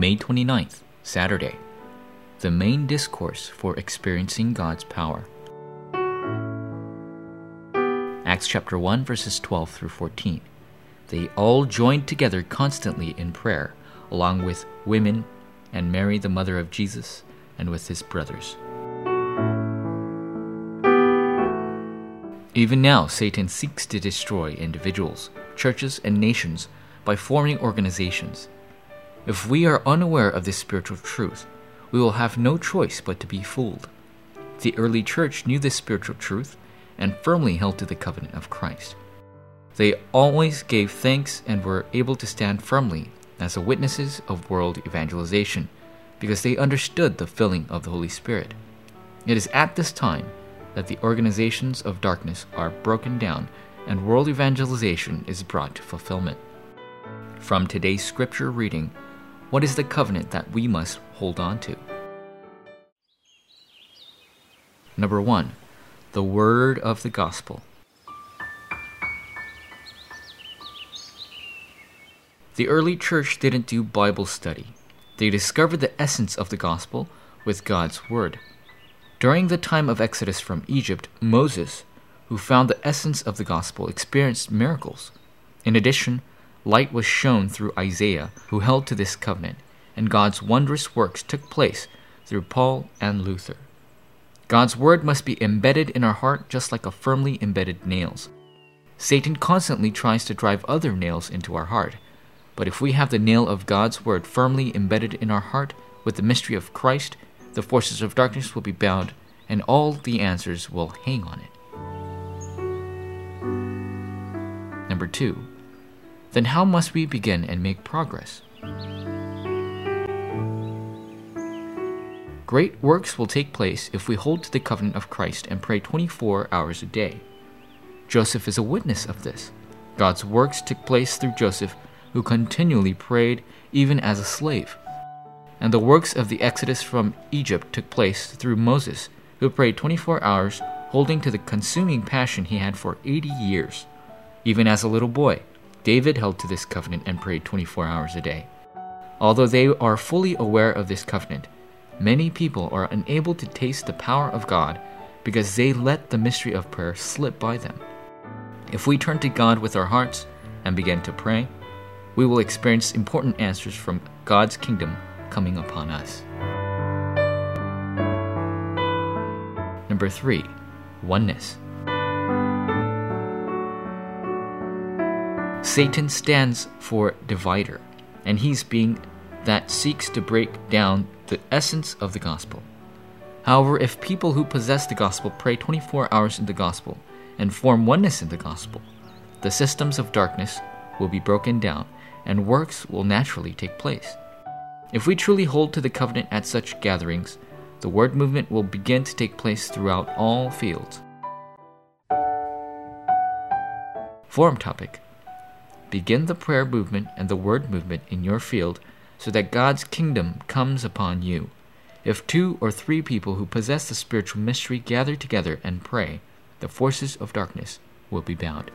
May 29th, Saturday. The main discourse for experiencing God's power. Acts chapter 1 verses 12 through 14. They all joined together constantly in prayer, along with women and Mary the mother of Jesus and with his brothers. Even now, Satan seeks to destroy individuals, churches, and nations by forming organizations. If we are unaware of this spiritual truth, we will have no choice but to be fooled. The early church knew this spiritual truth and firmly held to the covenant of Christ. They always gave thanks and were able to stand firmly as the witnesses of world evangelization because they understood the filling of the Holy Spirit. It is at this time that the organizations of darkness are broken down and world evangelization is brought to fulfillment. From today's scripture reading, what is the covenant that we must hold on to? Number one, the word of the gospel. The early church didn't do Bible study. They discovered the essence of the gospel with God's word. During the time of Exodus from Egypt, Moses, who found the essence of the gospel, experienced miracles. In addition, light was shown through Isaiah, who held to this covenant, and God's wondrous works took place through Paul and Luther. God's word must be embedded in our heart just like a firmly embedded nails. Satan constantly tries to drive other nails into our heart, but if we have the nail of God's word firmly embedded in our heart with the mystery of Christ, the forces of darkness will be bound, and all the answers will hang on it. Number two, then how must we begin and make progress? Great works will take place if we hold to the covenant of Christ and pray 24 hours a day. Joseph is a witness of this. God's works took place through Joseph, who continually prayed even as a slave and the works of the exodus from Egypt took place through Moses, who prayed 24 hours, holding to the consuming passion he had for 80 years. Even as a little boy, David held to this covenant and prayed 24 hours a day. Although they are fully aware of this covenant, many people are unable to taste the power of God because they let the mystery of prayer slip by them. If we turn to God with our hearts and begin to pray, we will experience important answers from God's kingdom coming upon us. Number three, oneness. Satan stands for divider, and he's being that seeks to break down the essence of the gospel. However, if people who possess the gospel pray 24 hours in the gospel and form oneness in the gospel, the systems of darkness will be broken down and works will naturally take place. If we truly hold to the covenant at such gatherings, the word movement will begin to take place throughout all fields. Forum topic Begin the prayer movement and the word movement in your field so that God's kingdom comes upon you. If two or three people who possess the spiritual mystery gather together and pray, the forces of darkness will be bound.